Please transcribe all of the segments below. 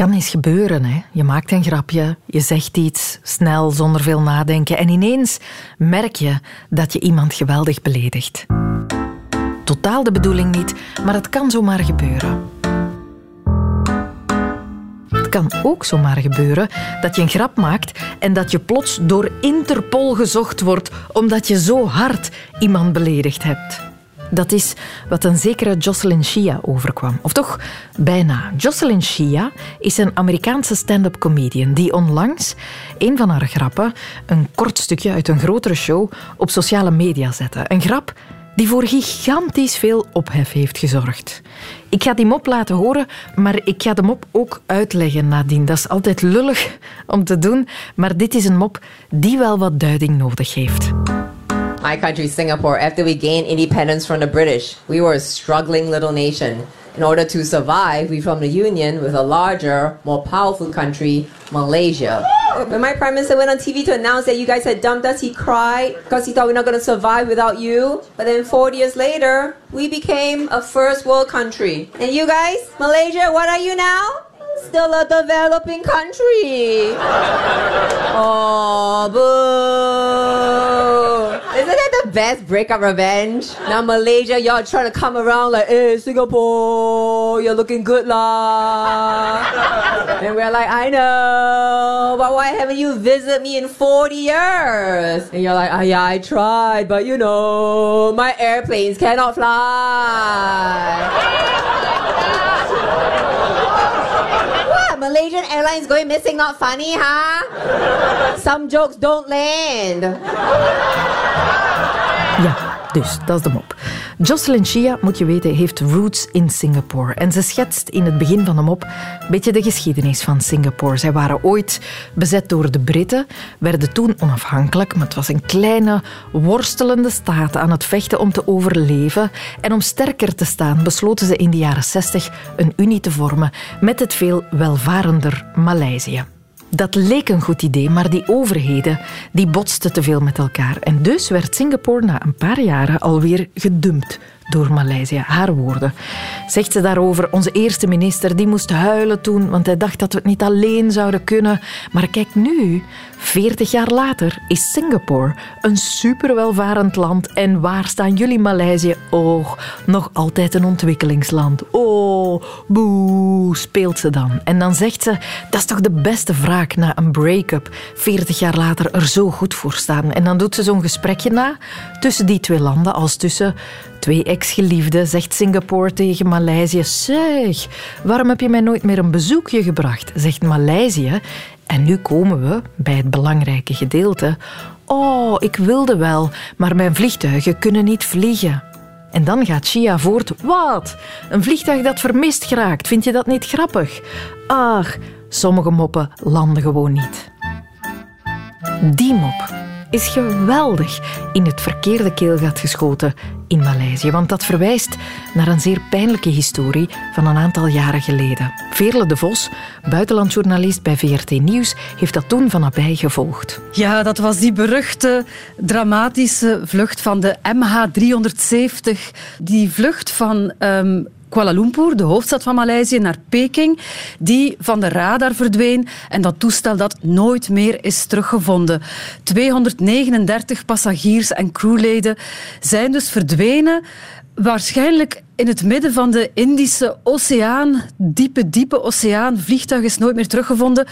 kan eens gebeuren. Hè? Je maakt een grapje, je zegt iets snel zonder veel nadenken en ineens merk je dat je iemand geweldig beledigt. Totaal de bedoeling niet, maar het kan zomaar gebeuren. Het kan ook zomaar gebeuren dat je een grap maakt en dat je plots door Interpol gezocht wordt omdat je zo hard iemand beledigd hebt. Dat is wat een zekere Jocelyn Shia overkwam. Of toch bijna. Jocelyn Shia is een Amerikaanse stand-up comedian die onlangs een van haar grappen, een kort stukje uit een grotere show, op sociale media zette. Een grap die voor gigantisch veel ophef heeft gezorgd. Ik ga die mop laten horen, maar ik ga de mop ook uitleggen nadien. Dat is altijd lullig om te doen, maar dit is een mop die wel wat duiding nodig heeft. My country, Singapore, after we gained independence from the British, we were a struggling little nation. In order to survive, we formed a union with a larger, more powerful country, Malaysia. When my prime minister went on TV to announce that you guys had dumped us, he cried because he thought we're not going to survive without you. But then 40 years later, we became a first world country. And you guys, Malaysia, what are you now? Still a developing country. oh, boo. Best breakup revenge? Now Malaysia, y'all trying to come around like, hey, Singapore, you're looking good lah. and we're like, I know, but why haven't you visited me in 40 years? And you're like, oh yeah, I tried, but you know, my airplanes cannot fly. what? Malaysian Airlines going missing not funny, huh? Some jokes don't land. Ja, dus dat is de mop. Jocelyn Chia, moet je weten, heeft roots in Singapore. En ze schetst in het begin van de mop een beetje de geschiedenis van Singapore. Zij waren ooit bezet door de Britten, werden toen onafhankelijk, maar het was een kleine, worstelende staat aan het vechten om te overleven. En om sterker te staan, besloten ze in de jaren 60 een unie te vormen met het veel welvarender Maleisië. Dat leek een goed idee, maar die overheden die botsten te veel met elkaar. En dus werd Singapore na een paar jaren alweer gedumpt door Maleisië. Haar woorden. Zegt ze daarover, onze eerste minister die moest huilen toen, want hij dacht dat we het niet alleen zouden kunnen. Maar kijk nu, 40 jaar later is Singapore een superwelvarend land. En waar staan jullie Maleisië? Oh, nog altijd een ontwikkelingsland. Oh, boe, speelt ze dan. En dan zegt ze, dat is toch de beste wraak na een break-up. 40 jaar later er zo goed voor staan. En dan doet ze zo'n gesprekje na tussen die twee landen als tussen Twee ex-geliefden, zegt Singapore tegen Maleisië. Zeg, waarom heb je mij nooit meer een bezoekje gebracht? Zegt Maleisië. En nu komen we bij het belangrijke gedeelte. Oh, ik wilde wel, maar mijn vliegtuigen kunnen niet vliegen. En dan gaat Shia voort. Wat? Een vliegtuig dat vermist geraakt. Vind je dat niet grappig? Ach, sommige moppen landen gewoon niet. Die mop is geweldig in het verkeerde keelgat geschoten in Maleisië, want dat verwijst naar een zeer pijnlijke historie van een aantal jaren geleden. Veerle de Vos, buitenlandjournalist bij VRT Nieuws, heeft dat toen van nabij gevolgd. Ja, dat was die beruchte, dramatische vlucht van de MH370. Die vlucht van um, Kuala Lumpur, de hoofdstad van Maleisië, naar Peking, die van de radar verdween en dat toestel dat nooit meer is teruggevonden. 239 passagiers en crewleden zijn dus verdwenen. Waarschijnlijk in het midden van de Indische Oceaan, diepe, diepe oceaan. Vliegtuig is nooit meer teruggevonden.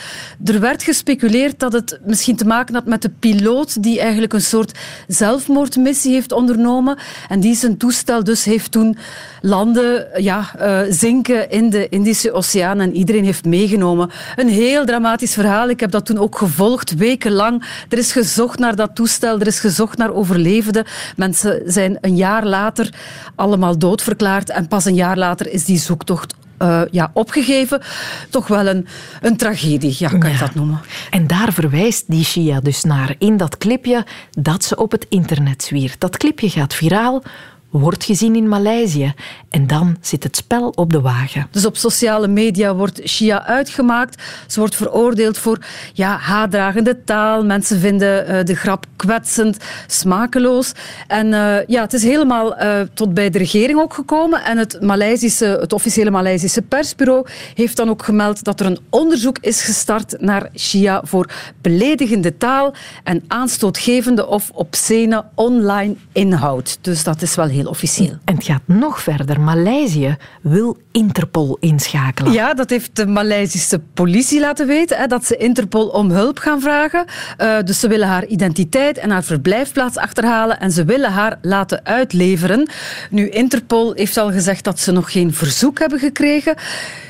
Er werd gespeculeerd dat het misschien te maken had met de piloot die eigenlijk een soort zelfmoordmissie heeft ondernomen en die zijn toestel dus heeft toen landen ja, uh, zinken in de Indische Oceaan en iedereen heeft meegenomen. Een heel dramatisch verhaal. Ik heb dat toen ook gevolgd, wekenlang. Er is gezocht naar dat toestel, er is gezocht naar overlevenden. Mensen zijn een jaar later allemaal doodverklaard en pas een jaar later is die zoektocht uh, ja, opgegeven. Toch wel een, een tragedie, ja, kan je dat noemen. En daar verwijst die Shia dus naar in dat clipje dat ze op het internet zwiert. Dat clipje gaat viraal. wordt gezien in Maleisië en dan zit het spel op de wagen. Dus op sociale media wordt Shia uitgemaakt. Ze wordt veroordeeld voor ja, haatdragende taal. Mensen vinden uh, de grap kwetsend, smakeloos. En uh, ja, het is helemaal uh, tot bij de regering ook gekomen. En het, Maleisische, het officiële Maleisische persbureau heeft dan ook gemeld dat er een onderzoek is gestart naar Shia voor beledigende taal en aanstootgevende of obscene online inhoud. Dus dat is wel heel officieel. En het gaat nog verder. Maleisië wil Interpol inschakelen. Ja, dat heeft de Maleisische politie laten weten, hè, dat ze Interpol om hulp gaan vragen. Uh, dus ze willen haar identiteit en haar verblijfplaats achterhalen en ze willen haar laten uitleveren. Nu, Interpol heeft al gezegd dat ze nog geen verzoek hebben gekregen.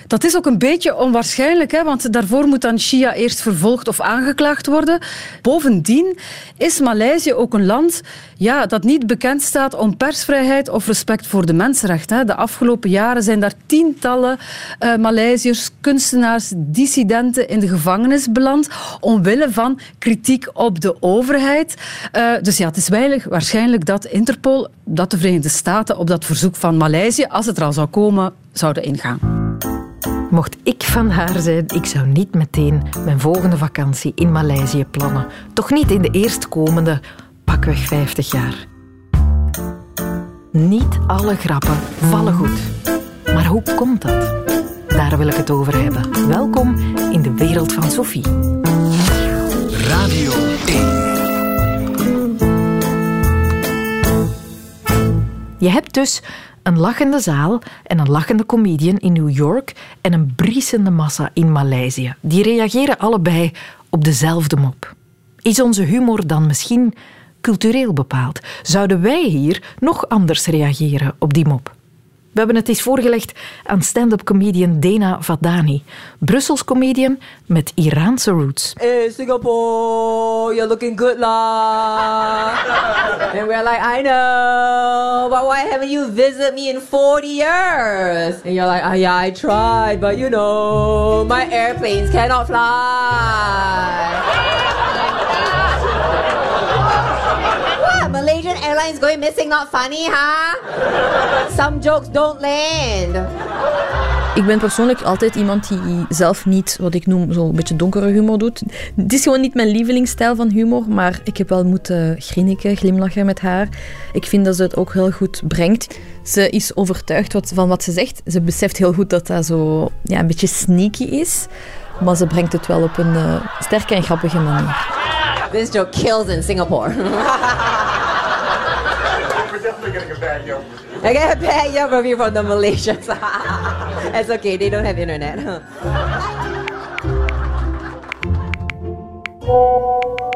Dat is ook een beetje onwaarschijnlijk, hè, want daarvoor moet dan Shia eerst vervolgd of aangeklaagd worden. Bovendien is Maleisië ook een land ja, dat niet bekend staat om persvrijheid of respect voor de mensenrechten. De afgelopen jaren zijn daar tientallen uh, Maleisiërs, kunstenaars, dissidenten in de gevangenis beland omwille van kritiek op de overheid. Uh, dus ja, het is weinig waarschijnlijk dat Interpol, dat de Verenigde Staten op dat verzoek van Maleisië, als het er al zou komen, zouden ingaan. Mocht ik van haar zijn, ik zou niet meteen mijn volgende vakantie in Maleisië plannen. Toch niet in de eerstkomende pakweg 50 jaar. Niet alle grappen vallen goed. Maar hoe komt dat? Daar wil ik het over hebben. Welkom in de wereld van Sophie. Radio 1. Je hebt dus een lachende zaal en een lachende comedian in New York en een briesende massa in Maleisië. Die reageren allebei op dezelfde mop. Is onze humor dan misschien cultureel bepaald? Zouden wij hier nog anders reageren op die mop? We hebben het eens voorgelegd aan stand-up comedian Dena Vadani. Brussels comedian met Iraanse roots. Hey Singapore, you're looking good la. and we're like, I know, but why haven't you visited me in 40 years? And you're like, oh, I tried, but you know, my airplanes cannot fly. Malaysian Airlines going missing not funny, huh? Some jokes don't land. Ik ben persoonlijk altijd iemand die zelf niet, wat ik noem, zo'n beetje donkere humor doet. Het is gewoon niet mijn lievelingsstijl van humor, maar ik heb wel moeten grinniken, glimlachen met haar. Ik vind dat ze het ook heel goed brengt. Ze is overtuigd van wat ze zegt. Ze beseft heel goed dat dat zo ja, een beetje sneaky is. Maar ze brengt het wel op een uh, sterke en grappige manier. This joke kills in Singapore. I get a bad Yelp review from the Malaysians. It's okay, they don't have internet.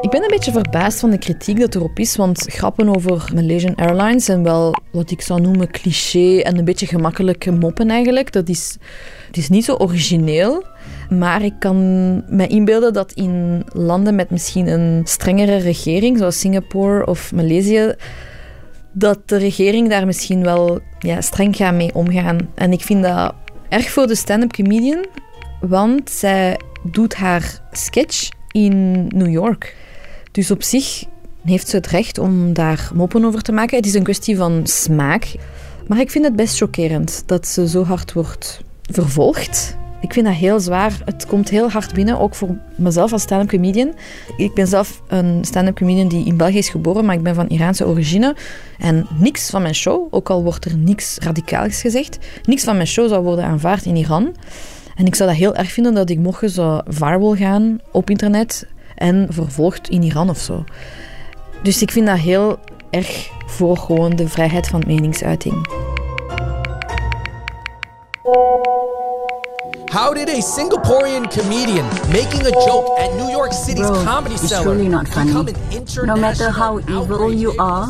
Ik ben een beetje verbaasd van de kritiek dat erop is, want grappen over Malaysian Airlines zijn wel wat ik zou noemen cliché en een beetje gemakkelijke moppen eigenlijk. Dat is, het is niet zo origineel, maar ik kan me inbeelden dat in landen met misschien een strengere regering, zoals Singapore of Maleisië, dat de regering daar misschien wel ja, streng gaat mee omgaan. En ik vind dat erg voor de stand-up comedian, want zij doet haar sketch in New York. Dus op zich heeft ze het recht om daar moppen over te maken. Het is een kwestie van smaak. Maar ik vind het best chockerend dat ze zo hard wordt vervolgd. Ik vind dat heel zwaar. Het komt heel hard binnen, ook voor mezelf als stand-up comedian. Ik ben zelf een stand-up comedian die in België is geboren, maar ik ben van Iraanse origine. En niks van mijn show, ook al wordt er niks radicaals gezegd, niks van mijn show zou worden aanvaard in Iran. En ik zou dat heel erg vinden dat ik morgen zou viral gaan op internet en vervolgd in Iran of zo. Dus ik vind dat heel erg voor gewoon de vrijheid van meningsuiting. How did a Singaporean comedian making a joke at New York City's comedy cellar really not funny. No matter how evil you are,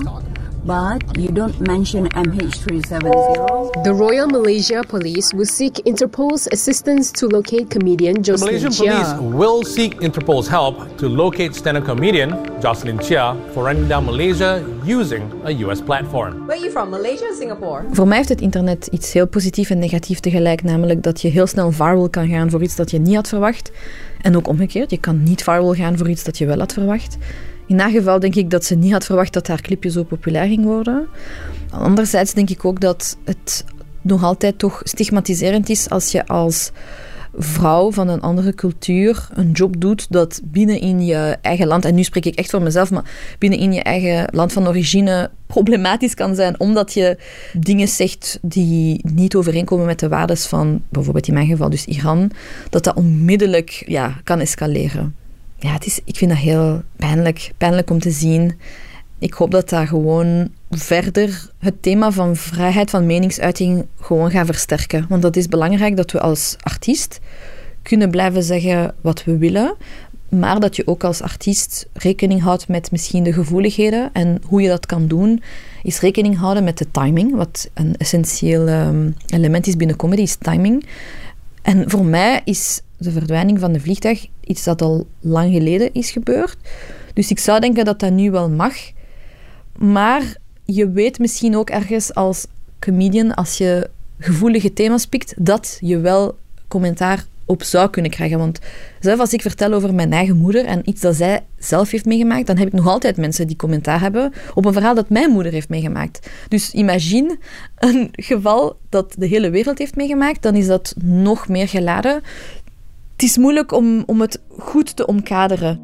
but you don't mention MH370. The Royal Malaysia Police will seek Interpol's assistance to locate comedian Jocelyn The Malaysian Chia. police will seek Interpol's help to locate stand-up comedian Jocelyn Chia for running down Malaysia using a US platform. Where are you from, Malaysia or Singapore? Voor mij heeft het internet iets heel positief en negatief tegelijk, namelijk dat je heel snel viral kan gaan voor iets dat je niet had verwacht. En ook omgekeerd, je kan niet viral gaan voor iets dat je wel had verwacht. In haar geval denk ik dat ze niet had verwacht dat haar clipje zo populair ging worden. Anderzijds denk ik ook dat het nog altijd toch stigmatiserend is als je als vrouw van een andere cultuur een job doet dat binnen in je eigen land, en nu spreek ik echt voor mezelf, maar binnen in je eigen land van origine problematisch kan zijn, omdat je dingen zegt die niet overeenkomen met de waarden van, bijvoorbeeld in mijn geval dus Iran, dat dat onmiddellijk ja, kan escaleren. Ja, het is, ik vind dat heel pijnlijk, pijnlijk om te zien. Ik hoop dat daar gewoon verder het thema van vrijheid van meningsuiting gewoon gaat versterken. Want dat is belangrijk dat we als artiest kunnen blijven zeggen wat we willen, maar dat je ook als artiest rekening houdt met misschien de gevoeligheden. En hoe je dat kan doen, is rekening houden met de timing. Wat een essentieel ehm, element is binnen comedy, is timing. En voor mij is de verdwijning van de vliegtuig iets dat al lang geleden is gebeurd. Dus ik zou denken dat dat nu wel mag. Maar je weet misschien ook ergens als comedian, als je gevoelige thema's pikt, dat je wel commentaar op zou kunnen krijgen. Want zelf als ik vertel over mijn eigen moeder en iets dat zij zelf heeft meegemaakt, dan heb ik nog altijd mensen die commentaar hebben op een verhaal dat mijn moeder heeft meegemaakt. Dus imagine een geval dat de hele wereld heeft meegemaakt, dan is dat nog meer geladen. Het is moeilijk om, om het goed te omkaderen.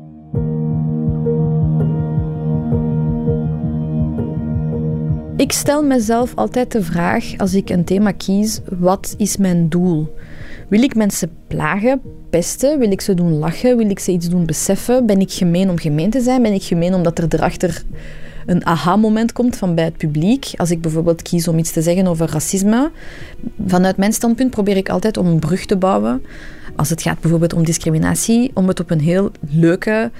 Ik stel mezelf altijd de vraag, als ik een thema kies, wat is mijn doel? Wil ik mensen plagen, pesten? Wil ik ze doen lachen? Wil ik ze iets doen beseffen? Ben ik gemeen om gemeen te zijn? Ben ik gemeen omdat er erachter een aha-moment komt van bij het publiek? Als ik bijvoorbeeld kies om iets te zeggen over racisme, vanuit mijn standpunt probeer ik altijd om een brug te bouwen. Als het gaat bijvoorbeeld om discriminatie, om het op een heel leuke,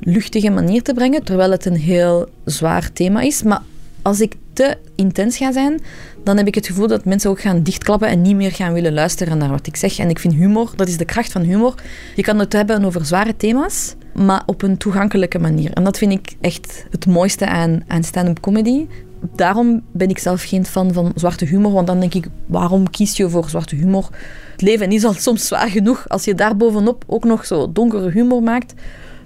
luchtige manier te brengen, terwijl het een heel zwaar thema is. Maar als ik te intens ga zijn, dan heb ik het gevoel dat mensen ook gaan dichtklappen en niet meer gaan willen luisteren naar wat ik zeg. En ik vind humor, dat is de kracht van humor. Je kan het hebben over zware thema's, maar op een toegankelijke manier. En dat vind ik echt het mooiste aan, aan stand-up comedy. Daarom ben ik zelf geen fan van zwarte humor, want dan denk ik, waarom kies je voor zwarte humor? Het leven is al soms zwaar genoeg. Als je daar bovenop ook nog zo donkere humor maakt,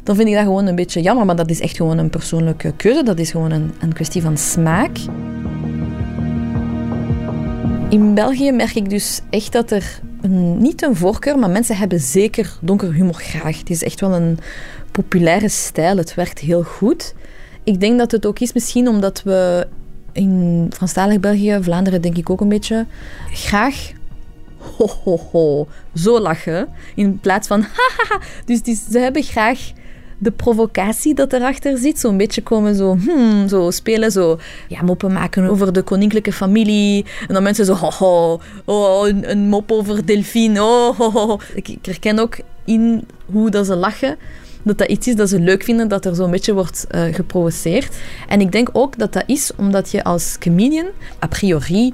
dan vind ik dat gewoon een beetje jammer. Maar dat is echt gewoon een persoonlijke keuze. Dat is gewoon een, een kwestie van smaak. In België merk ik dus echt dat er niet een voorkeur, maar mensen hebben zeker donker humor graag. Het is echt wel een populaire stijl. Het werkt heel goed. Ik denk dat het ook is misschien omdat we in Franstalig België, Vlaanderen denk ik ook een beetje, graag ho, ho, ho, zo lachen. In plaats van hahaha. Dus die, ze hebben graag de provocatie dat erachter zit. Zo'n beetje komen zo, hmm, zo spelen, zo ja, moppen maken over de koninklijke familie. En dan mensen zo, ho, ho, oh, een, mop over Delphine. Oh. Ik, herken ook in hoe dat ze lachen dat dat iets is dat ze leuk vinden, dat er zo'n beetje wordt uh, geprovoceerd. En ik denk ook dat dat is omdat je als comedian a priori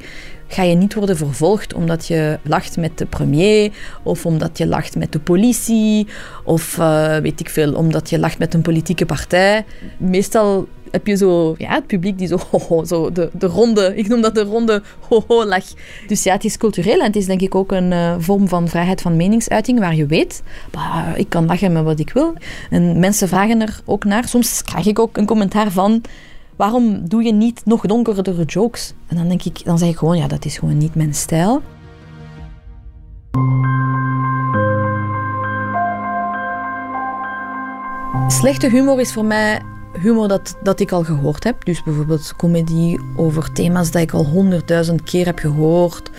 ga je niet worden vervolgd omdat je lacht met de premier of omdat je lacht met de politie of uh, weet ik veel, omdat je lacht met een politieke partij. Meestal heb je zo ja, het publiek die zo, zo de, de ronde, ik noem dat de ronde ho, lach. Dus ja, het is cultureel en het is denk ik ook een uh, vorm van vrijheid van meningsuiting waar je weet, ik kan lachen met wat ik wil. En mensen vragen er ook naar. Soms krijg ik ook een commentaar van waarom doe je niet nog donkerdere jokes? En dan denk ik, dan zeg ik gewoon, ja, dat is gewoon niet mijn stijl. Slechte humor is voor mij humor dat, dat ik al gehoord heb. Dus bijvoorbeeld comedy over thema's dat ik al honderdduizend keer heb gehoord.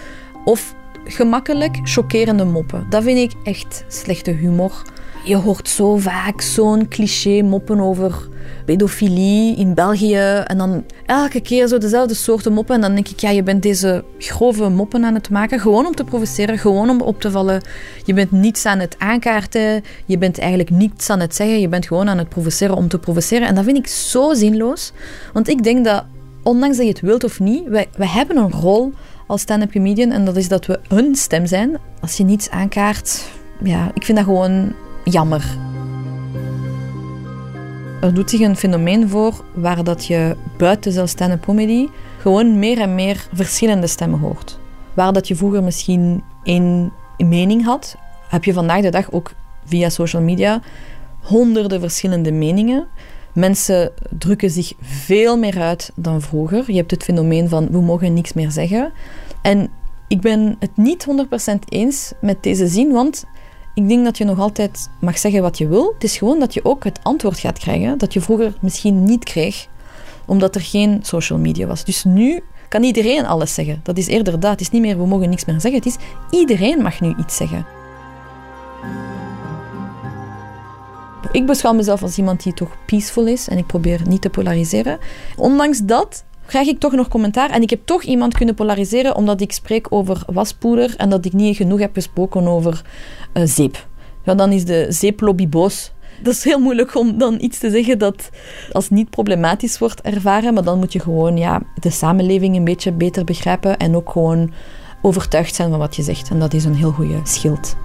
Of gemakkelijk chockerende moppen. Dat vind ik echt slechte humor. Je hoort zo vaak zo'n cliché moppen over pedofilie in België. En dan elke keer zo dezelfde soorten moppen. En dan denk ik, ja, je bent deze grove moppen aan het maken. Gewoon om te provoceren, gewoon om op te vallen. Je bent niets aan het aankaarten. Je bent eigenlijk niets aan het zeggen. Je bent gewoon aan het provoceren om te provoceren. En dat vind ik zo zinloos. Want ik denk dat, ondanks dat je het wilt of niet, wij, wij hebben een rol als stand-up comedian. En dat is dat we een stem zijn. Als je niets aankaart, ja, ik vind dat gewoon jammer. Er doet zich een fenomeen voor waar dat je buiten zelfstandige comedy gewoon meer en meer verschillende stemmen hoort. Waar dat je vroeger misschien één mening had, heb je vandaag de dag ook via social media honderden verschillende meningen. Mensen drukken zich veel meer uit dan vroeger. Je hebt het fenomeen van we mogen niks meer zeggen. En ik ben het niet 100% eens met deze zin, want ik denk dat je nog altijd mag zeggen wat je wil. Het is gewoon dat je ook het antwoord gaat krijgen dat je vroeger misschien niet kreeg, omdat er geen social media was. Dus nu kan iedereen alles zeggen. Dat is eerder dat. Het is niet meer we mogen niks meer zeggen. Het is iedereen mag nu iets zeggen. Ik beschouw mezelf als iemand die toch peaceful is en ik probeer niet te polariseren. Ondanks dat krijg ik toch nog commentaar en ik heb toch iemand kunnen polariseren omdat ik spreek over waspoeder en dat ik niet genoeg heb gesproken over uh, zeep. Ja, dan is de zeeplobby boos. Dat is heel moeilijk om dan iets te zeggen dat als niet problematisch wordt ervaren, maar dan moet je gewoon ja, de samenleving een beetje beter begrijpen en ook gewoon overtuigd zijn van wat je zegt. En dat is een heel goede schild.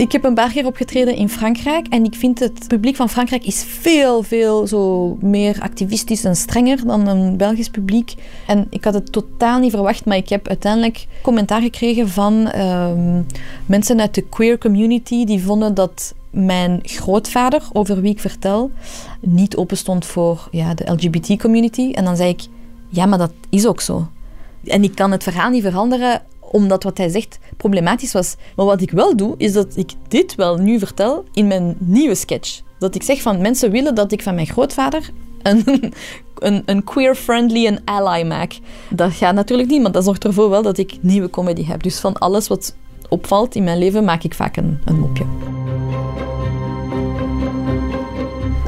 Ik heb een paar keer opgetreden in Frankrijk en ik vind het publiek van Frankrijk is veel, veel zo meer activistisch en strenger dan een Belgisch publiek. En ik had het totaal niet verwacht, maar ik heb uiteindelijk commentaar gekregen van ehm, mensen uit de queer community die vonden dat mijn grootvader, over wie ik vertel, niet open stond voor ja, de LGBT-community. En dan zei ik, ja, maar dat is ook zo. En ik kan het verhaal niet veranderen omdat wat hij zegt problematisch was. Maar wat ik wel doe, is dat ik dit wel nu vertel in mijn nieuwe sketch. Dat ik zeg van mensen willen dat ik van mijn grootvader een, een, een queer-friendly en ally maak. Dat gaat natuurlijk niet, maar dat zorgt ervoor wel dat ik nieuwe comedy heb. Dus van alles wat opvalt in mijn leven maak ik vaak een, een mopje.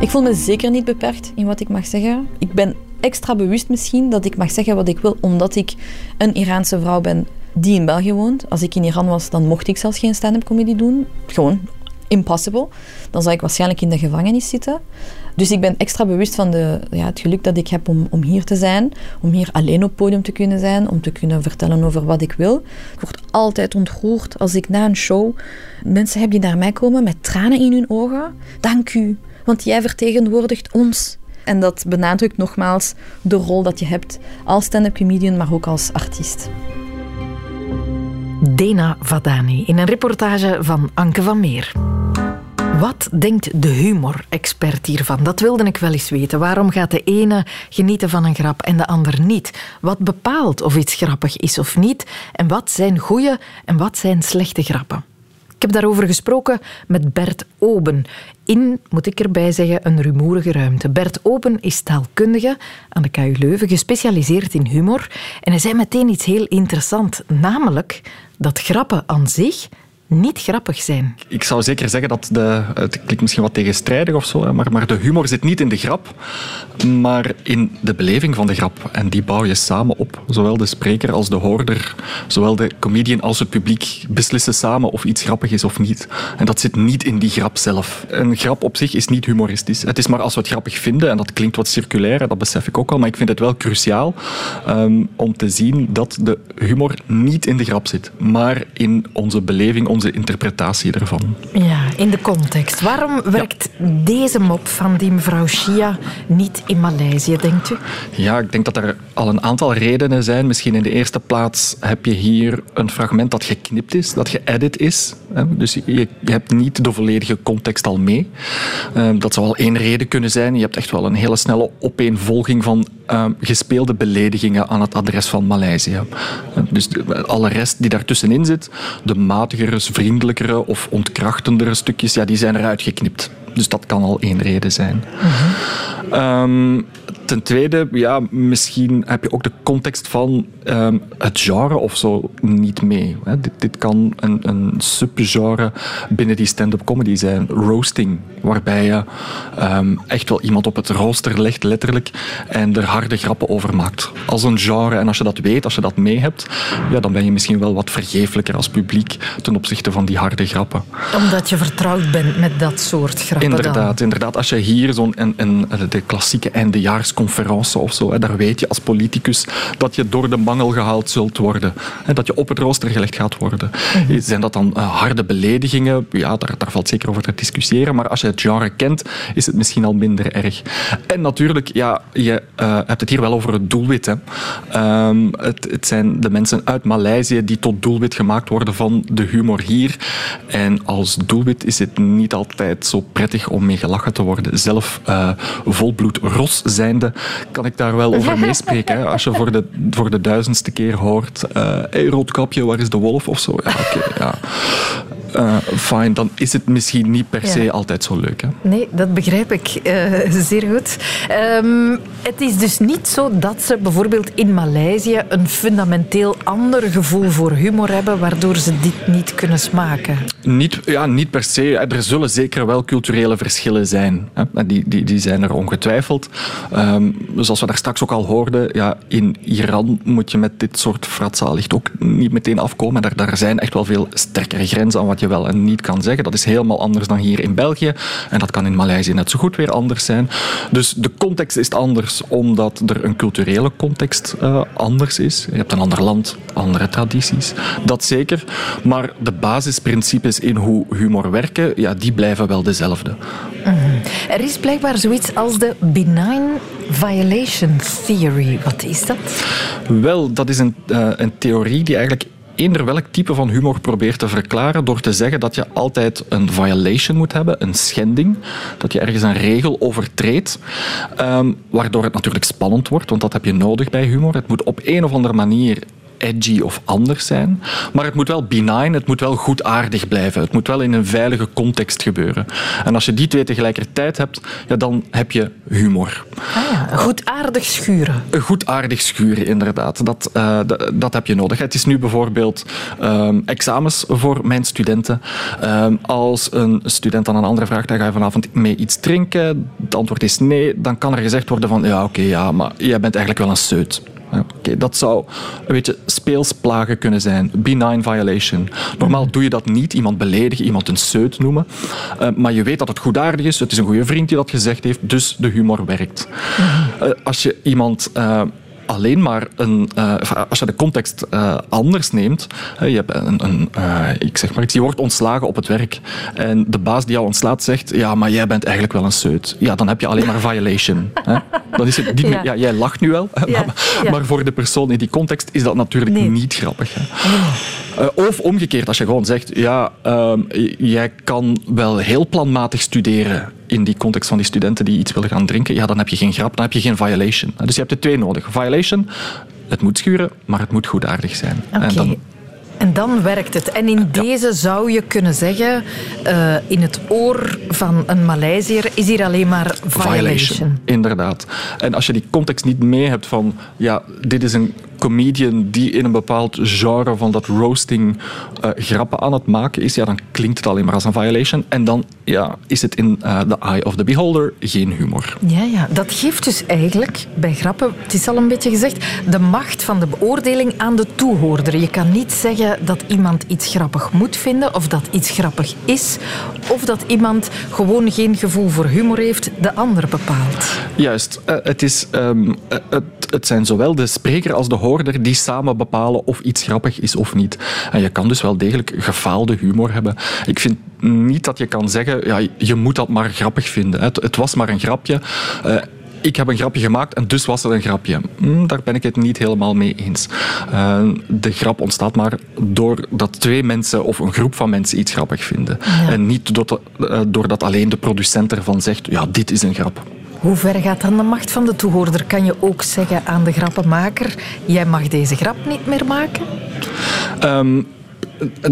Ik voel me zeker niet beperkt in wat ik mag zeggen. Ik ben extra bewust misschien dat ik mag zeggen wat ik wil, omdat ik een Iraanse vrouw ben die in België woont. Als ik in Iran was, dan mocht ik zelfs geen stand-up comedy doen. Gewoon impossible. Dan zou ik waarschijnlijk in de gevangenis zitten. Dus ik ben extra bewust van de, ja, het geluk dat ik heb om, om hier te zijn. Om hier alleen op podium te kunnen zijn. Om te kunnen vertellen over wat ik wil. Ik word altijd ontroerd als ik na een show mensen heb die naar mij komen met tranen in hun ogen. Dank u, want jij vertegenwoordigt ons. En dat benadrukt nogmaals de rol dat je hebt als stand-up comedian, maar ook als artiest. Dena Vadani in een reportage van Anke van Meer. Wat denkt de humor-expert hiervan? Dat wilde ik wel eens weten. Waarom gaat de ene genieten van een grap en de ander niet? Wat bepaalt of iets grappig is of niet? En wat zijn goede en wat zijn slechte grappen? Ik heb daarover gesproken met Bert Oben. In, moet ik erbij zeggen, een rumoerige ruimte. Bert Oben is taalkundige aan de KU Leuven, gespecialiseerd in humor. En hij zei meteen iets heel interessant, namelijk dat grappen aan zich niet grappig zijn. Ik zou zeker zeggen dat de, het klinkt misschien wat tegenstrijdig of zo, maar, maar de humor zit niet in de grap, maar in de beleving van de grap. En die bouw je samen op. Zowel de spreker als de hoorder, zowel de comedian als het publiek beslissen samen of iets grappig is of niet. En dat zit niet in die grap zelf. Een grap op zich is niet humoristisch. Het is maar als we het grappig vinden, en dat klinkt wat circulair, dat besef ik ook al, maar ik vind het wel cruciaal um, om te zien dat de humor niet in de grap zit, maar in onze beleving, onze interpretatie ervan. Ja, in de context. Waarom werkt deze mop van die mevrouw Shia niet in Maleisië, denkt u? Ja, ik denk dat er al een aantal redenen zijn. Misschien in de eerste plaats heb je hier een fragment dat geknipt is, dat geëdit is. Dus je hebt niet de volledige context al mee. Ehm, dat zou al één reden kunnen zijn. Je hebt echt wel een hele snelle opeenvolging van ehm, gespeelde beledigingen aan het adres van Maleisië. Dus alle rest die daartussenin zit, de matigere, vriendelijkere of ontkrachtendere stukjes, ja, die zijn eruit geknipt. Dus dat kan al één reden zijn. Ehm, ten tweede, ja, misschien heb je ook de context van ehm, het genre of zo niet mee. Hè. Dit, dit, kan een, een subgenre binnen die stand-up comedy zijn. Roasting, waarbij je um, echt wel iemand op het rooster legt, letterlijk, en er harde grappen over maakt. Als een genre, en als je dat weet, als je dat mee hebt, ja, dan ben je misschien wel wat vergeeflijker als publiek ten opzichte van die harde grappen. Omdat je vertrouwd bent met dat soort grappen Inderdaad, inderdaad. Als je hier zo'n een, een, de klassieke eindejaarsconferentie of zo, hè, daar weet je als politicus dat je door de gehaald zult worden. En dat je op het rooster gelegd gaat worden. Mhm. Zijn dat dan eh, harde beledigingen? Ja, daar, daar valt zeker over te discussiëren. Maar als je het genre kent, is het misschien al minder erg. En natuurlijk, ja, je eh, hebt het hier wel over het doelwit. Hè. Ehm, het, het zijn de mensen uit Maleisië die tot doelwit gemaakt worden van de humor hier. En als doelwit is het niet altijd zo prettig om mee gelachen te worden. Zelf eh, volbloed Ros zijnde kan ik daar wel over meespreken. Hè. Als je voor de, voor de duizendste keer hoort, eh hey, roodkapje, waar is de wolf of zo? Ja, ja. Eh, fine, dan is het misschien niet per se Ja. altijd zo leuk. Hè. Nee, dat begrijp ik eh, zeer goed. Ehm, het is dus niet zo dat ze bijvoorbeeld in Maleisië een fundamenteel ander gevoel voor humor hebben, waardoor ze dit niet kunnen smaken. Niet, ja, niet per se. Er zullen zeker wel culturele verschillen zijn. hè. Die, die, die zijn er ongetwijfeld. Ehm, zoals we daar straks ook al hoorden, ja, in Iran moet je met dit soort fratzaligheid ook niet meteen afkomen. Daar, daar zijn echt wel veel sterkere grenzen aan wat je wel en niet kan zeggen. Dat is helemaal anders dan hier in België. En dat kan in Maleisië net zo goed weer anders zijn. Dus de context is anders omdat er een culturele context eh, anders is. Je hebt een ander land, andere tradities. Dat zeker. Maar de basisprincipes in hoe humor werken, ja, die blijven wel dezelfde. Er is blijkbaar zoiets als de benign violation theory. Wat is dat? Wel, dat is een, eh, een theorie die eigenlijk eender welk type van humor probeert te verklaren door te zeggen dat je altijd een violation moet hebben, een schending, dat je ergens een regel overtreedt, ehm, waardoor het natuurlijk spannend wordt, want dat heb je nodig bij humor. Het moet op een of andere manier edgy of anders zijn. Maar het moet wel benign, het moet wel goedaardig blijven. Het moet wel in een veilige context gebeuren. En als je die twee tegelijkertijd hebt, ja, dan heb je humor. Ah ja, goedaardig schuren. Een goedaardig schuren, inderdaad. Dat, eh, dat heb je nodig. Het is nu bijvoorbeeld ehm, examens voor mijn studenten. Ehm, als een student aan een andere vraagt, dan ga je vanavond mee iets drinken. Het antwoord is nee. Dan kan er gezegd worden van, ja, oké, ja, maar jij bent eigenlijk wel een seut. Oké, dat zou een beetje speelsplagen kunnen zijn. Benign violation. Normaal doe je dat niet. Iemand beledigen, iemand een seut noemen. Eh, maar je weet dat het goedaardig is. Het is een goede vriend die dat gezegd heeft. Dus de humor werkt. Eh, als je iemand... alleen maar een, eh, als je de context eh, anders neemt, je hebt een, een eh, ik zeg maar je wordt ontslagen op het werk en de baas die jou ontslaat zegt, ja, maar jij bent eigenlijk wel een seut. Ja, dan heb je alleen maar violation. Hè. Dan is het Ja. ja, jij lacht nu wel, Ja, maar, voor de persoon in die context is dat natuurlijk Nee. niet grappig. Hè. Eh, of omgekeerd, als je gewoon zegt, ja, ehm, jij kan wel heel planmatig studeren in die context van die studenten die iets willen gaan drinken, ja, dan heb je geen grap, dan heb je geen violation. Dus je hebt de twee nodig. Violation, het moet schuren, maar het moet goedaardig zijn. En dan, En dan werkt het. En in deze zou je kunnen zeggen, eh, in het oor van een Maleisiër is hier alleen maar violation. Inderdaad. En als je die context niet mee hebt van, ja, dit is een comedian die in een bepaald genre van dat roasting eh, grappen aan het maken is, ja, dan klinkt het alleen maar als een violation. En dan ja, is het in eh, the eye of the beholder geen humor. Ja, ja, dat geeft dus eigenlijk bij grappen, het is al een beetje gezegd, de macht van de beoordeling aan de toehoorder. Je kan niet zeggen dat iemand iets grappig moet vinden of dat iets grappig is, of dat iemand gewoon geen gevoel voor humor heeft, de ander bepaalt. Juist. Eh, het, is, ehm, eh, het, het zijn zowel de spreker als de hoorder die samen bepalen of iets grappig is of niet. En je kan dus wel degelijk gefaalde humor hebben. Ik vind niet dat je kan zeggen, ja, je moet dat maar grappig vinden. Het, het was maar een grapje. Eh, ik heb een grapje gemaakt en dus was het een grapje. Hm, daar ben ik het niet helemaal mee eens. Eh, de grap ontstaat maar doordat twee mensen of een groep van mensen iets grappig vinden. En niet doordat, eh, doordat alleen de producent ervan zegt, ja, dit is een grap. Hoe ver gaat dan de macht van de toehoorder? Kan je ook zeggen aan de grappenmaker, jij mag deze grap niet meer maken? Ehm,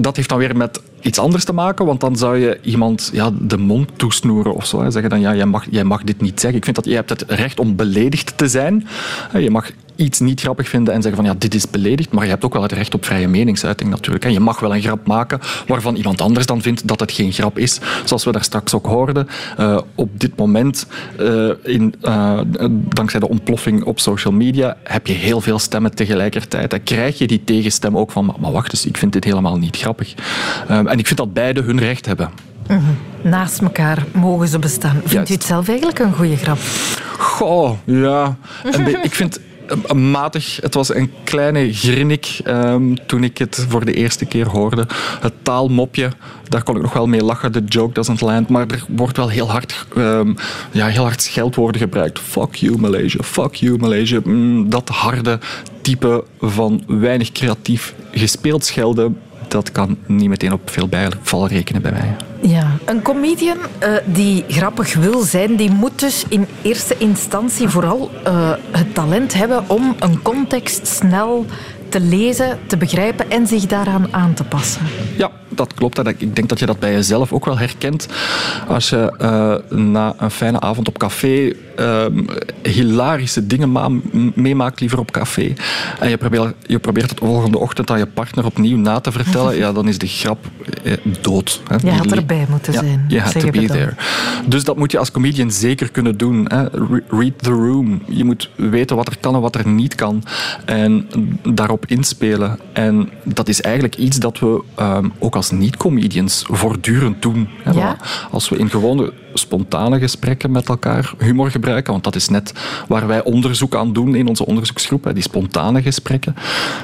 dat heeft dan weer met iets anders te maken, want dan zou je iemand ja, de mond toesnoeren of zo. Hè. Zeggen dan, ja, jij mag, jij mag dit niet zeggen. Ik vind dat je hebt het recht om beledigd te zijn. Je mag iets niet grappig vinden en zeggen van, ja, dit is beledigd, maar je hebt ook wel het recht op vrije meningsuiting natuurlijk. hè. Je mag wel een grap maken waarvan iemand anders dan vindt dat het geen grap is. Zoals we daar straks ook hoorden, eh, op dit moment, eh, in, eh, dankzij de ontploffing op social media, heb je heel veel stemmen tegelijkertijd. Dan krijg je die tegenstem ook van, maar, wacht eens, ik vind dit helemaal niet grappig. En ik vind dat beide hun recht hebben. Naast elkaar mogen ze bestaan. Vindt Juist. u het zelf eigenlijk een goede grap? Goh, ja. En ik vind matig. Het was een kleine grinnik um, toen ik het voor de eerste keer hoorde. Het taalmopje, daar kon ik nog wel mee lachen. De joke doesn't land. Maar er wordt wel heel hard, um, ja, heel hard scheldwoorden gebruikt. Fuck you Malaysia, fuck you Malaysia. Mm, dat harde type van weinig creatief gespeeld schelden dat kan niet meteen op veel bijval rekenen bij mij. Ja, een comedian uh, die grappig wil zijn, die moet dus in eerste instantie vooral uh, het talent hebben om een context snel te lezen, te begrijpen en zich daaraan aan te passen. Ja, dat klopt. Ik denk dat je dat bij jezelf ook wel herkent. Als je uh, na een fijne avond op café uh, hilarische dingen meemaakt, liever op café, en je probeert, je probeert het volgende ochtend aan je partner opnieuw na te vertellen, ja, dan is de grap eh, dood. Hè. Je had erbij moeten zijn. Je had to be there. Dus dat moet je als comedian zeker kunnen doen. Hè. Read the room. Je moet weten wat er kan en wat er niet kan. En daarop inspelen. En dat is eigenlijk iets dat we um, ook als niet-comedians voortdurend doen. Ja? Als we in gewone spontane gesprekken met elkaar humor gebruiken, want dat is net waar wij onderzoek aan doen in onze onderzoeksgroep, die spontane gesprekken,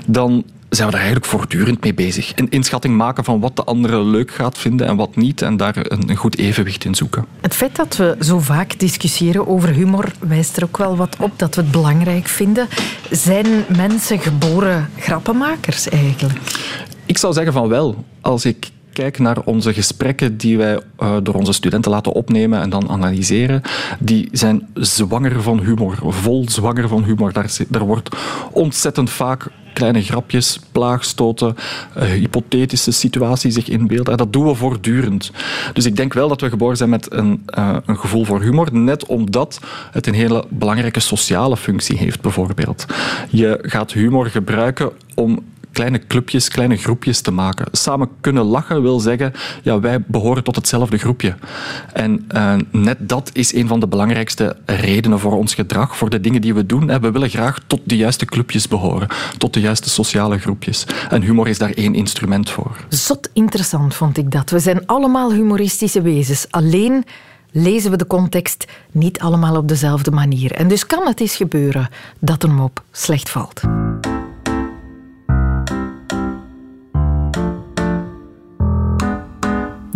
dan zijn we daar eigenlijk voortdurend mee bezig. Een inschatting maken van wat de andere leuk gaat vinden en wat niet. En daar een goed evenwicht in zoeken. Het feit dat we zo vaak discussiëren over humor wijst er ook wel wat op dat we het belangrijk vinden. Zijn mensen geboren grappenmakers eigenlijk? Ik zou zeggen van wel. Als ik kijk naar onze gesprekken die wij uh, door onze studenten laten opnemen en dan analyseren, die zijn zwanger van humor, vol zwanger van humor. Daar, daar wordt ontzettend vaak kleine grapjes, plaagstoten, uh, hypothetische situaties zich inbeelden. Dat doen we voortdurend. Dus ik denk wel dat we geboren zijn met een, uh, een gevoel voor humor, net omdat het een hele belangrijke sociale functie heeft, bijvoorbeeld. Je gaat humor gebruiken om kleine clubjes, kleine groepjes te maken. Samen kunnen lachen wil zeggen, ja, wij behoren tot hetzelfde groepje. En uh, net dat is een van de belangrijkste redenen voor ons gedrag, voor de dingen die we doen. We willen graag tot de juiste clubjes behoren, tot de juiste sociale groepjes. En humor is daar één instrument voor. Zot interessant vond ik dat. We zijn allemaal humoristische wezens. Alleen lezen we de context niet allemaal op dezelfde manier. En dus kan het eens gebeuren dat een mop slecht valt.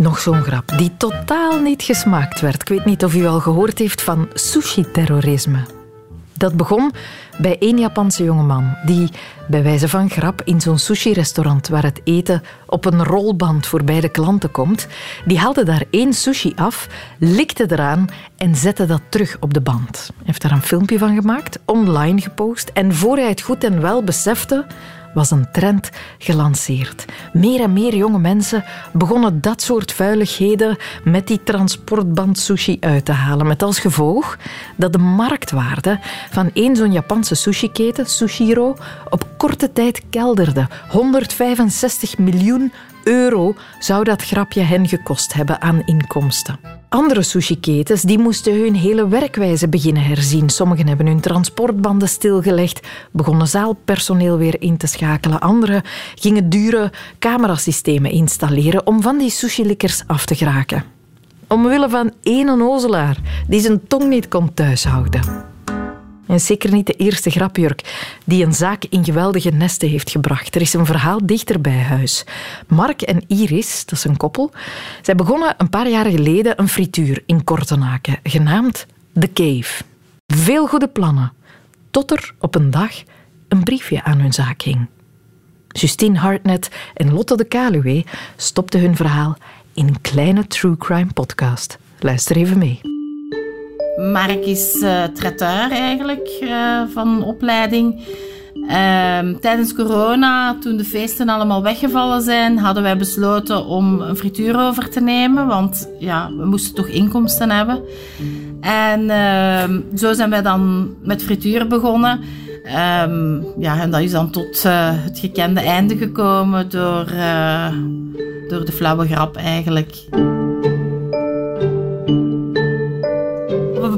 Nog zo'n grap die totaal niet gesmaakt werd. Ik weet niet of u al gehoord heeft van sushi-terrorisme. Dat begon bij één Japanse jongeman die bij wijze van grap in zo'n sushi-restaurant waar het eten op een rolband voorbij de klanten komt, die haalde daar één sushi af, likte eraan en zette dat terug op de band. Hij heeft daar een filmpje van gemaakt, online gepost en voor hij het goed en wel besefte, was een trend gelanceerd. Meer en meer jonge mensen begonnen dat soort vuiligheden met die transportband sushi uit te halen. Met als gevolg dat de marktwaarde van één zo'n Japanse sushiketen, Sushiro, op korte tijd kelderde. 165 miljoen euro zou dat grapje hen gekost hebben aan inkomsten. Andere sushiketens die moesten hun hele werkwijze beginnen herzien. Sommigen hebben hun transportbanden stilgelegd, begonnen zaalpersoneel weer in te schakelen. Anderen gingen dure camerasystemen installeren om van die sushilikkers af te geraken. Omwille van één onnozelaar die zijn tong niet kon thuishouden. En zeker niet de eerste grapjurk die een zaak in geweldige nesten heeft gebracht. Er is een verhaal dichter bij huis. Mark en Iris, dat is een koppel, zij begonnen een paar jaar geleden een frituur in Kortenaken, genaamd The Cave. Veel goede plannen, tot er op een dag een briefje aan hun zaak hing. Justine Hartnett en Lotte de Kaluwe stopten hun verhaal in een kleine true crime podcast. Luister even mee. Mark is uh, traiteur eigenlijk uh, van opleiding. Uh, tijdens corona, toen de feesten allemaal weggevallen zijn, hadden wij besloten om een frituur over te nemen. Want ja, we moesten toch inkomsten hebben. En ehm, zo zijn wij dan met frituur begonnen. Um, ja, en dat is dan tot uh, het gekende einde gekomen door, door de flauwe grap eigenlijk.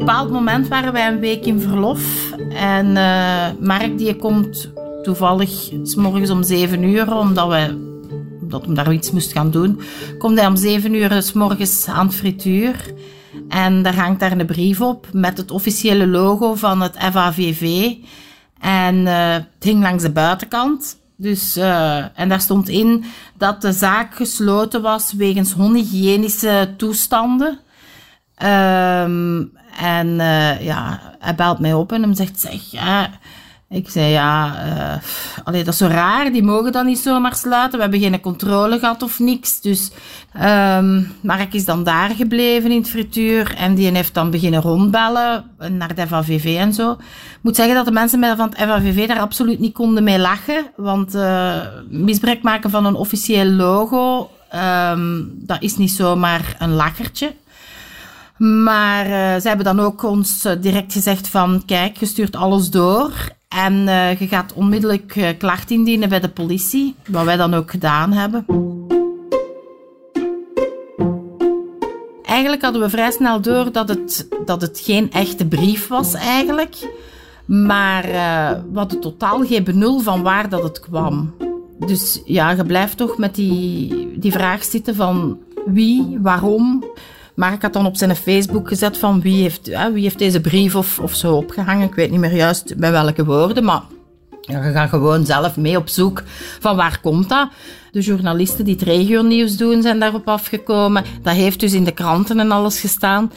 Bepaald moment waren wij een week in verlof. En uh, Mark die komt toevallig s morgens om 7 uur, omdat we omdat daar iets moest gaan doen, komt hij om 7 uur s morgens aan het frituur. En daar hangt daar een brief op met het officiële logo van het FAVV. En uh, het hing langs de buitenkant. Dus, uh, en daar stond in dat de zaak gesloten was wegens onhygiënische toestanden. Um, en uh, ja, hij belt mij op en hem zegt, zeg, ik zei, ja, uh, dat is zo raar, die mogen dan niet zomaar sluiten. We hebben geen controle gehad of niks. Dus um, Mark is dan daar gebleven in het frituur en die heeft dan beginnen rondbellen naar de FAVV en zo. Ik moet zeggen dat de mensen van het FAVV daar absoluut niet konden mee lachen, want uh, misbruik maken van een officieel logo, um, dat is niet zomaar een lachertje. Maar uh, ze hebben dan ook ons direct gezegd van, kijk, je stuurt alles door en uh, je gaat onmiddellijk klacht indienen bij de politie, wat wij dan ook gedaan hebben. Eigenlijk hadden we vrij snel door dat het, dat het geen echte brief was eigenlijk. Maar we hadden totaal geen benul van waar dat het kwam. Dus ja, je blijft toch met die, die vraag zitten van wie, waarom. Mark had dan op zijn Facebook gezet van wie heeft, hè, wie heeft deze brief of, of zo opgehangen. Ik weet niet meer juist bij welke woorden, maar ja, je gaat gewoon zelf mee op zoek van waar komt dat. De journalisten die het regionieuws doen zijn daarop afgekomen. Dat heeft dus in de kranten en alles gestaan.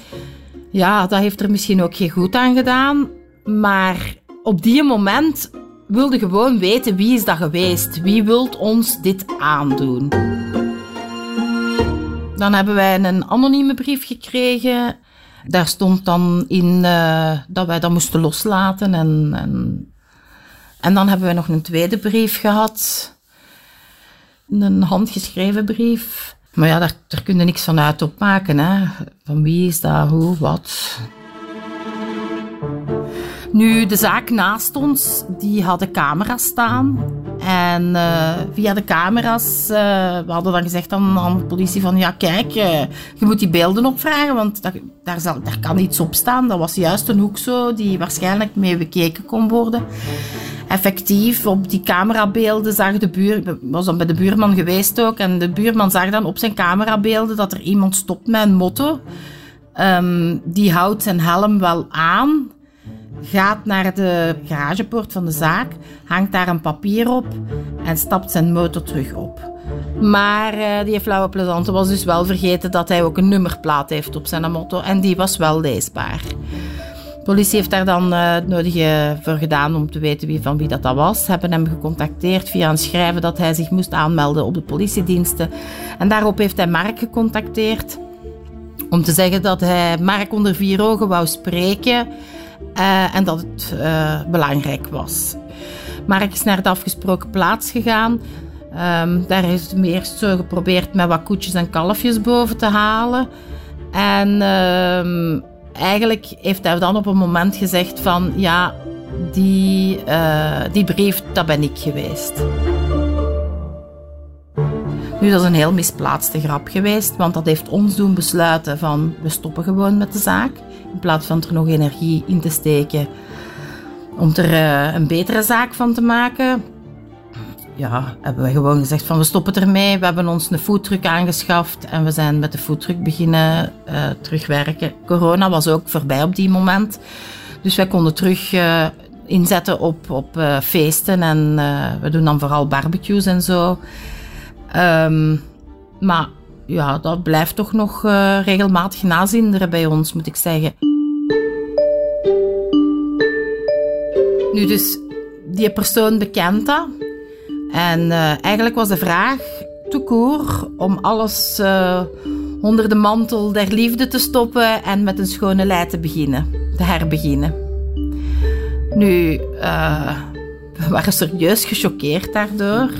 Ja, dat heeft er misschien ook geen goed aan gedaan. Maar op die moment wilde gewoon weten wie is dat geweest. Wie wilt ons dit aandoen? Dan hebben wij een anonieme brief gekregen. Daar stond dan in uh, dat wij dat moesten loslaten. En, en, en dan hebben wij nog een tweede brief gehad. Een handgeschreven brief. Maar ja, daar, daar kun je niks van uit opmaken. Hè. Van wie is dat, hoe, wat. Nu, de zaak naast ons, die hadden camera's staan. En uh, via de camera's, uh, we hadden dan gezegd aan, aan, de politie van, ja kijk, uh, je moet die beelden opvragen, want daar, zal, kan iets op staan. Dat was juist een hoek zo, die waarschijnlijk mee bekeken kon worden. Effectief, op die camerabeelden zag de buur, was dan bij de buurman geweest ook, en de buurman zag dan op zijn camerabeelden dat er iemand stopt met een motto. Um, die houdt zijn helm wel aan, gaat naar de garagepoort van de zaak, hangt daar een papier op en stapt zijn motor terug op. Maar uh, die flauwe plezante was dus wel vergeten dat hij ook een nummerplaat heeft op zijn motor en die was wel leesbaar. De politie heeft daar dan uh, het nodige voor gedaan om te weten wie, van wie dat, dat was. Ze hebben hem gecontacteerd via een schrijven dat hij zich moest aanmelden op de politiediensten. En daarop heeft hij Mark gecontacteerd om te zeggen dat hij Mark onder vier ogen wou spreken uh, en dat het uh, belangrijk was. Mark is naar de afgesproken plaats gegaan. Um, daar heeft hij eerst zo geprobeerd met wat koetjes en kalfjes boven te halen. En um, eigenlijk heeft hij dan op een moment gezegd van... Ja, die, uh, die brief, dat ben ik geweest. Nu, dat is een heel misplaatste grap geweest, want dat heeft ons doen besluiten van we stoppen gewoon met de zaak. In plaats van er nog energie in te steken om er uh, een betere zaak van te maken. Ja, hebben we gewoon gezegd van we stoppen ermee. We hebben ons een foodtruck aangeschaft en we zijn met de foodtruck beginnen uh, terugwerken. Corona was ook voorbij op die moment. Dus wij konden terug uh, inzetten op, op feesten en we doen dan vooral barbecues en zo. Um, maar ja, dat blijft toch nog uh, regelmatig nazinderen bij ons, moet ik zeggen. Nu dus, die persoon bekent dat. En uh, eigenlijk was de vraag, toekoor, om alles uh, onder de mantel der liefde te stoppen en met een schone lei te beginnen, te herbeginnen. Nu, we waren serieus gechoqueerd daardoor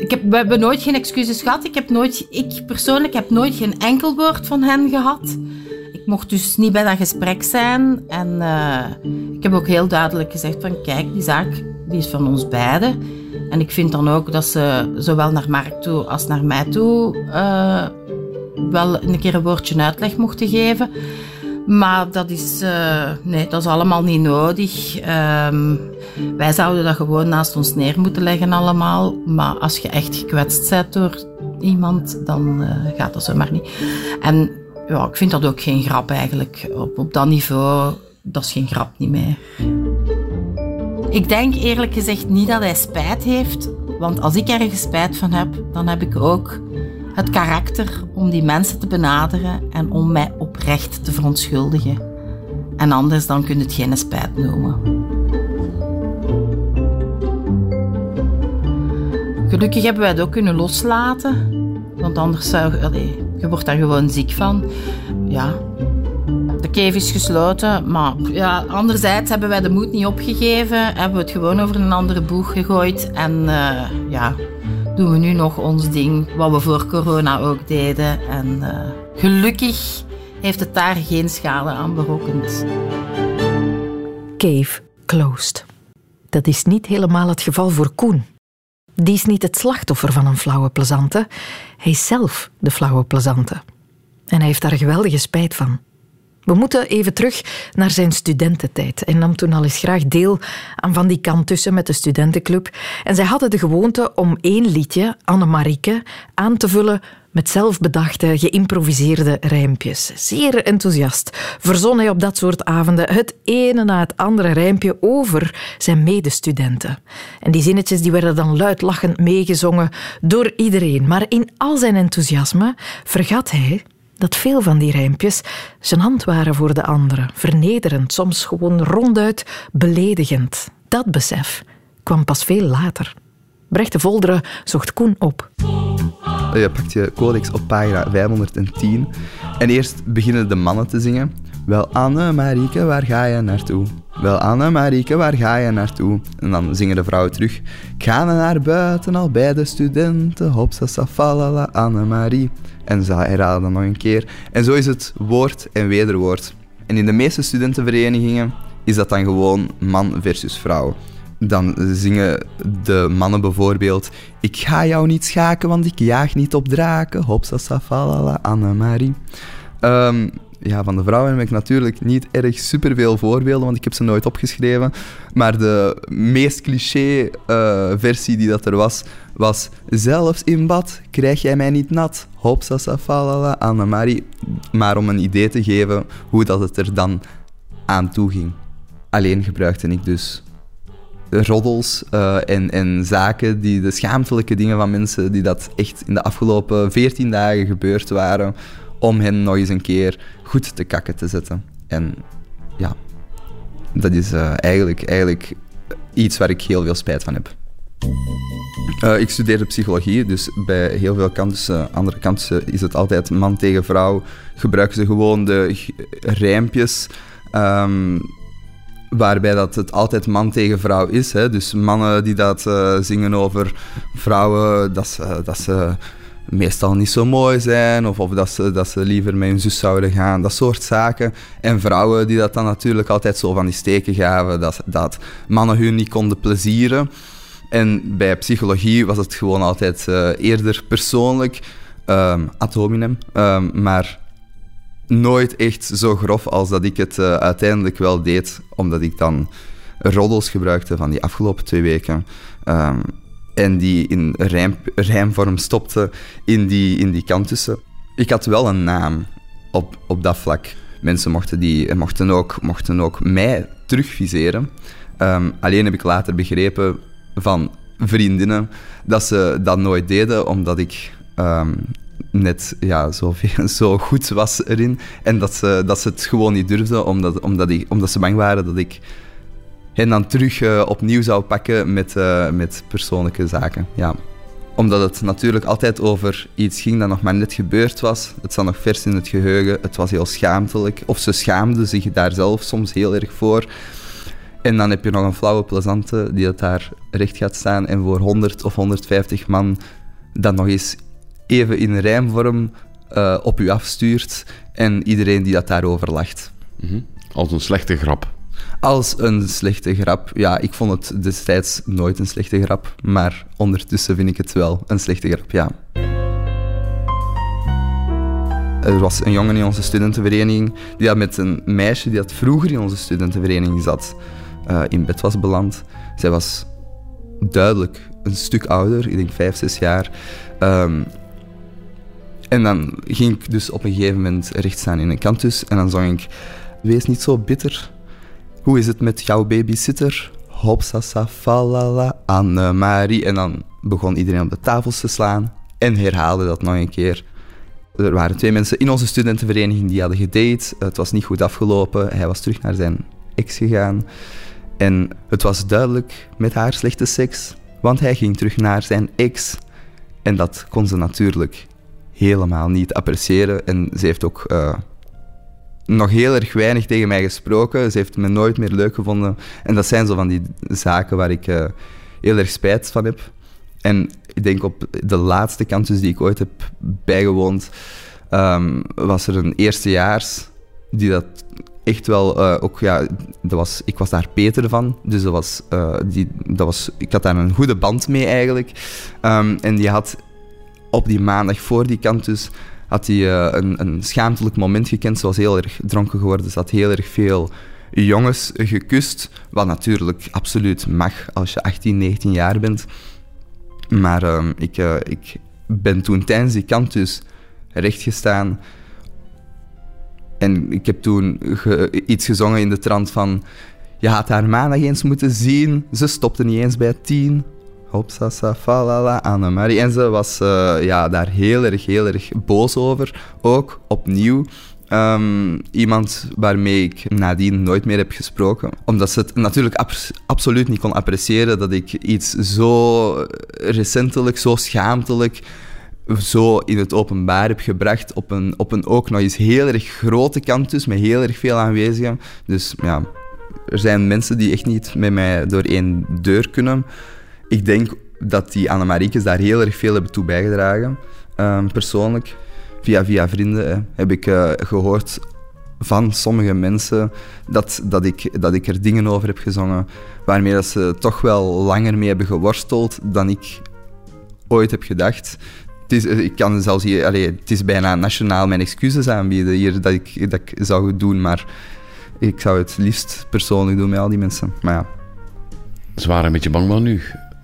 ik heb, we hebben nooit geen excuses gehad. Ik, heb nooit, ik persoonlijk heb nooit geen enkel woord van hen gehad. Ik mocht dus niet bij dat gesprek zijn. En uh, ik heb ook heel duidelijk gezegd van kijk, die zaak die is van ons beiden. En ik vind dan ook dat ze zowel naar Mark toe als naar mij toe uh, wel een keer een woordje uitleg mochten geven. Maar dat is, uh, nee, dat is allemaal niet nodig. Um, wij zouden dat gewoon naast ons neer moeten leggen allemaal. Maar als je echt gekwetst bent door iemand, dan uh, gaat dat zomaar niet. En ja, ik vind dat ook geen grap eigenlijk. Op, op dat niveau, dat is geen grap niet meer. Ik denk eerlijk gezegd niet dat hij spijt heeft. Want als ik ergens spijt van heb, dan heb ik ook het karakter om die mensen te benaderen en om mij oprecht te verontschuldigen. En anders dan kun je het geen spijt noemen. Gelukkig hebben wij het ook kunnen loslaten. Want anders zou allee, je wordt daar gewoon ziek van. Ja, de cave is gesloten, maar ja, anderzijds hebben wij de moed niet opgegeven. Hebben we het gewoon over een andere boeg gegooid. En uh, ja, doen we nu nog ons ding, wat we voor corona ook deden. En uh, gelukkig heeft het daar geen schade aan berokkend. Cave closed. Dat is niet helemaal het geval voor Koen. Die is niet het slachtoffer van een flauwe plezante. Hij is zelf de flauwe plezante. En hij heeft daar geweldige spijt van. We moeten even terug naar zijn studententijd. Hij nam toen al eens graag deel aan van die kant tussen met de studentenclub. En zij hadden de gewoonte om één liedje, Annemarieke, aan te vullen met zelfbedachte, geïmproviseerde rijmpjes. Zeer enthousiast verzon hij op dat soort avonden het ene na het andere rijmpje over zijn medestudenten. En die zinnetjes die werden dan luidlachend meegezongen door iedereen. Maar in al zijn enthousiasme vergat hij dat veel van die rijmpjes zijn hand waren voor de anderen, vernederend, soms gewoon ronduit beledigend. Dat besef kwam pas veel later. Brecht de Volderen zocht Koen op. Je pakt je codex op pagina 510 en eerst beginnen de mannen te zingen. Wel Anne Marieke, waar ga je naartoe? Wel Anne Marieke, waar ga je naartoe? En dan zingen de vrouwen terug. Ik ga naar buiten al bij de studenten. Hopsa safalala Anne Marie. En ze herhalen dan nog een keer. En zo is het woord en wederwoord. En in de meeste studentenverenigingen is dat dan gewoon man versus vrouw. Dan zingen de mannen bijvoorbeeld... Ik ga jou niet schaken, want ik jaag niet op draken. Hopsa safalala Annemarie. Um, ja, van de vrouwen heb ik natuurlijk niet erg superveel voorbeelden, want ik heb ze nooit opgeschreven. Maar de meest cliché uh, versie die dat er was, was... Zelfs in bad krijg jij mij niet nat. Hopsa safalala Annemarie. Maar om een idee te geven hoe dat het er dan aan toe ging. Alleen gebruikte ik dus roddels uh, en, en zaken, die, de schaamtelijke dingen van mensen die dat echt in de afgelopen 14 dagen gebeurd waren, om hen nog eens een keer goed te kakken te zetten. En ja, dat is uh, eigenlijk, eigenlijk iets waar ik heel veel spijt van heb. Uh, ik studeerde psychologie, dus bij heel veel kanten, andere kanten is het altijd man tegen vrouw. Gebruiken ze gewoon de rijmpjes. Um, waarbij dat het altijd man tegen vrouw is. Hè? Dus mannen die dat uh, zingen over vrouwen, dat ze, dat ze meestal niet zo mooi zijn, of, of dat, ze, dat ze liever met hun zus zouden gaan, dat soort zaken. En vrouwen die dat dan natuurlijk altijd zo van die steken gaven, dat, dat mannen hun niet konden plezieren. En bij psychologie was het gewoon altijd uh, eerder persoonlijk, um, maar nooit echt zo grof als dat ik het uh, uiteindelijk wel deed, omdat ik dan roddels gebruikte van die afgelopen twee weken. Um, en die in rijm, rijmvorm stopte in die, in die kant tussen. Ik had wel een naam op, op dat vlak. Mensen mochten, die, mochten, ook, mochten ook mij terugviseren. Alleen heb ik later begrepen van vriendinnen dat ze dat nooit deden, omdat ik um, net ja, zo, zo goed was erin. En dat ze, dat ze het gewoon niet durfden, omdat, omdat, omdat ze bang waren dat ik hen dan terug uh, opnieuw zou pakken met, uh, met persoonlijke zaken. Ja. Omdat het natuurlijk altijd over iets ging dat nog maar net gebeurd was. Het zat nog vers in het geheugen. Het was heel schaamtelijk. Of ze schaamden zich daar zelf soms heel erg voor. En dan heb je nog een flauwe plezante die het daar recht gaat staan en voor 100 of 150 man dat nog eens even in rijmvorm uh, op u afstuurt en iedereen die dat daarover lacht. Mm -hmm. Als een slechte grap als een slechte grap. Ja, ik vond het destijds nooit een slechte grap, maar ondertussen vind ik het wel een slechte grap, ja. Er was een jongen in onze studentenvereniging die dat met een meisje die dat vroeger in onze studentenvereniging zat, uh, in bed was beland. Zij was duidelijk een stuk ouder, ik denk vijf, zes jaar. Um, en dan ging ik dus op een gegeven moment recht staan in een kantus en dan zong ik... Wees niet zo bitter, hoe is het met jouw babysitter? Hopsasa, falala, Anne-Marie. En dan begon iedereen op de tafels te slaan en herhaalde dat nog een keer. Er waren twee mensen in onze studentenvereniging die hadden gedate. Het was niet goed afgelopen. Hij was terug naar zijn ex gegaan. En het was duidelijk met haar slechte seks, want hij ging terug naar zijn ex. En dat kon ze natuurlijk helemaal niet appreciëren. En ze heeft ook uh, nog heel erg weinig tegen mij gesproken. Ze heeft me nooit meer leuk gevonden. En dat zijn zo van die zaken waar ik uh, heel erg spijt van heb. En ik denk op de laatste campus die ik ooit heb bijgewoond, um, was er een eerstejaars die dat echt wel uh, ook, ja, dat was, ik was daar Peter van, dus dat was, uh, die, dat was, ik had daar een goede band mee eigenlijk. Um, en die had op die maandag voor die campus had hij uh, een, een schaamtelijk moment gekend. Ze was heel erg dronken geworden. Ze had heel erg veel jongens gekust. Wat natuurlijk absoluut mag als je 18, 19 jaar bent. Maar uh, ik, ik ben toen tijdens die campus rechtgestaan. En ik heb toen iets gezongen in de trant van... Je had haar maandag eens moeten zien. Ze stopte niet eens bij tien. Hopsasa, falala, Annemarie. En ze was uh, ja, daar heel erg, heel erg boos over. Ook opnieuw. Um, iemand waarmee ik nadien nooit meer heb gesproken. Omdat ze het natuurlijk abs absoluut niet kon appreciëren dat ik iets zo recentelijk, zo schaamtelijk, zo in het openbaar heb gebracht. Op een, op een ook nog eens heel erg grote campus met heel erg veel aanwezigen. Dus ja, er zijn mensen die echt niet met mij door één deur kunnen ik denk dat die Annemariekes daar heel erg veel hebben toe bijgedragen. Um, persoonlijk, via, via vrienden, heb ik uh, gehoord van sommige mensen dat, dat, ik, dat ik er dingen over heb gezongen waarmee dat ze toch wel langer mee hebben geworsteld dan ik ooit heb gedacht. Het is, ik kan zelfs hier, allee, het is bijna nationaal mijn excuses aanbieden hier dat ik, dat ik zou doen, maar ik zou het liefst persoonlijk doen met al die mensen. Maar ja. Ze waren een beetje bang van nu.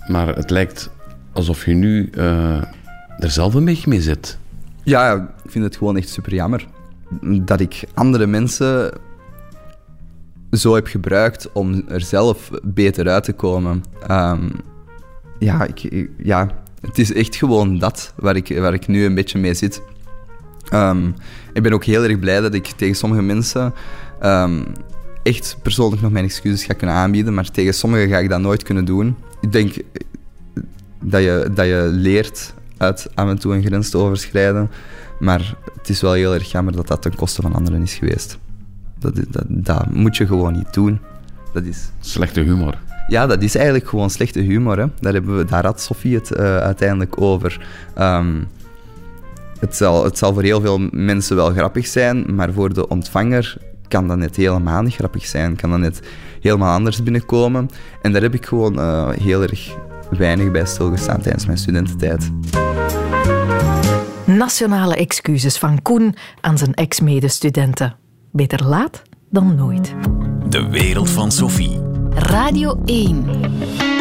Maar het lijkt alsof je nu uh, er zelf een beetje mee zit. Ja, ik vind het gewoon echt super jammer. Dat ik andere mensen zo heb gebruikt om er zelf beter uit te komen. Um, ja, ik, ja, het is echt gewoon dat waar ik, waar ik nu een beetje mee zit. Um, ik ben ook heel erg blij dat ik tegen sommige mensen um, echt persoonlijk nog mijn excuses ga kunnen aanbieden, maar tegen sommigen ga ik dat nooit kunnen doen ik denk dat je, dat je leert uit af en toe een grens te overschrijden. Maar het is wel heel erg jammer dat dat ten koste van anderen is geweest. Dat, dat, dat moet je gewoon niet doen. Dat is... Slechte humor. Ja, dat is eigenlijk gewoon slechte humor. Hè. Daar, hebben we, daar had Sofie het uh, uiteindelijk over. Um, het, zal, het zal voor heel veel mensen wel grappig zijn, maar voor de ontvanger kan dat net helemaal niet grappig zijn. Kan dat net helemaal anders binnenkomen. En daar heb ik gewoon uh, heel erg weinig bij stilgestaan tijdens mijn studententijd. Nationale excuses van Koen aan zijn ex-medestudenten. Beter laat dan nooit. De wereld van Sophie. Radio 1.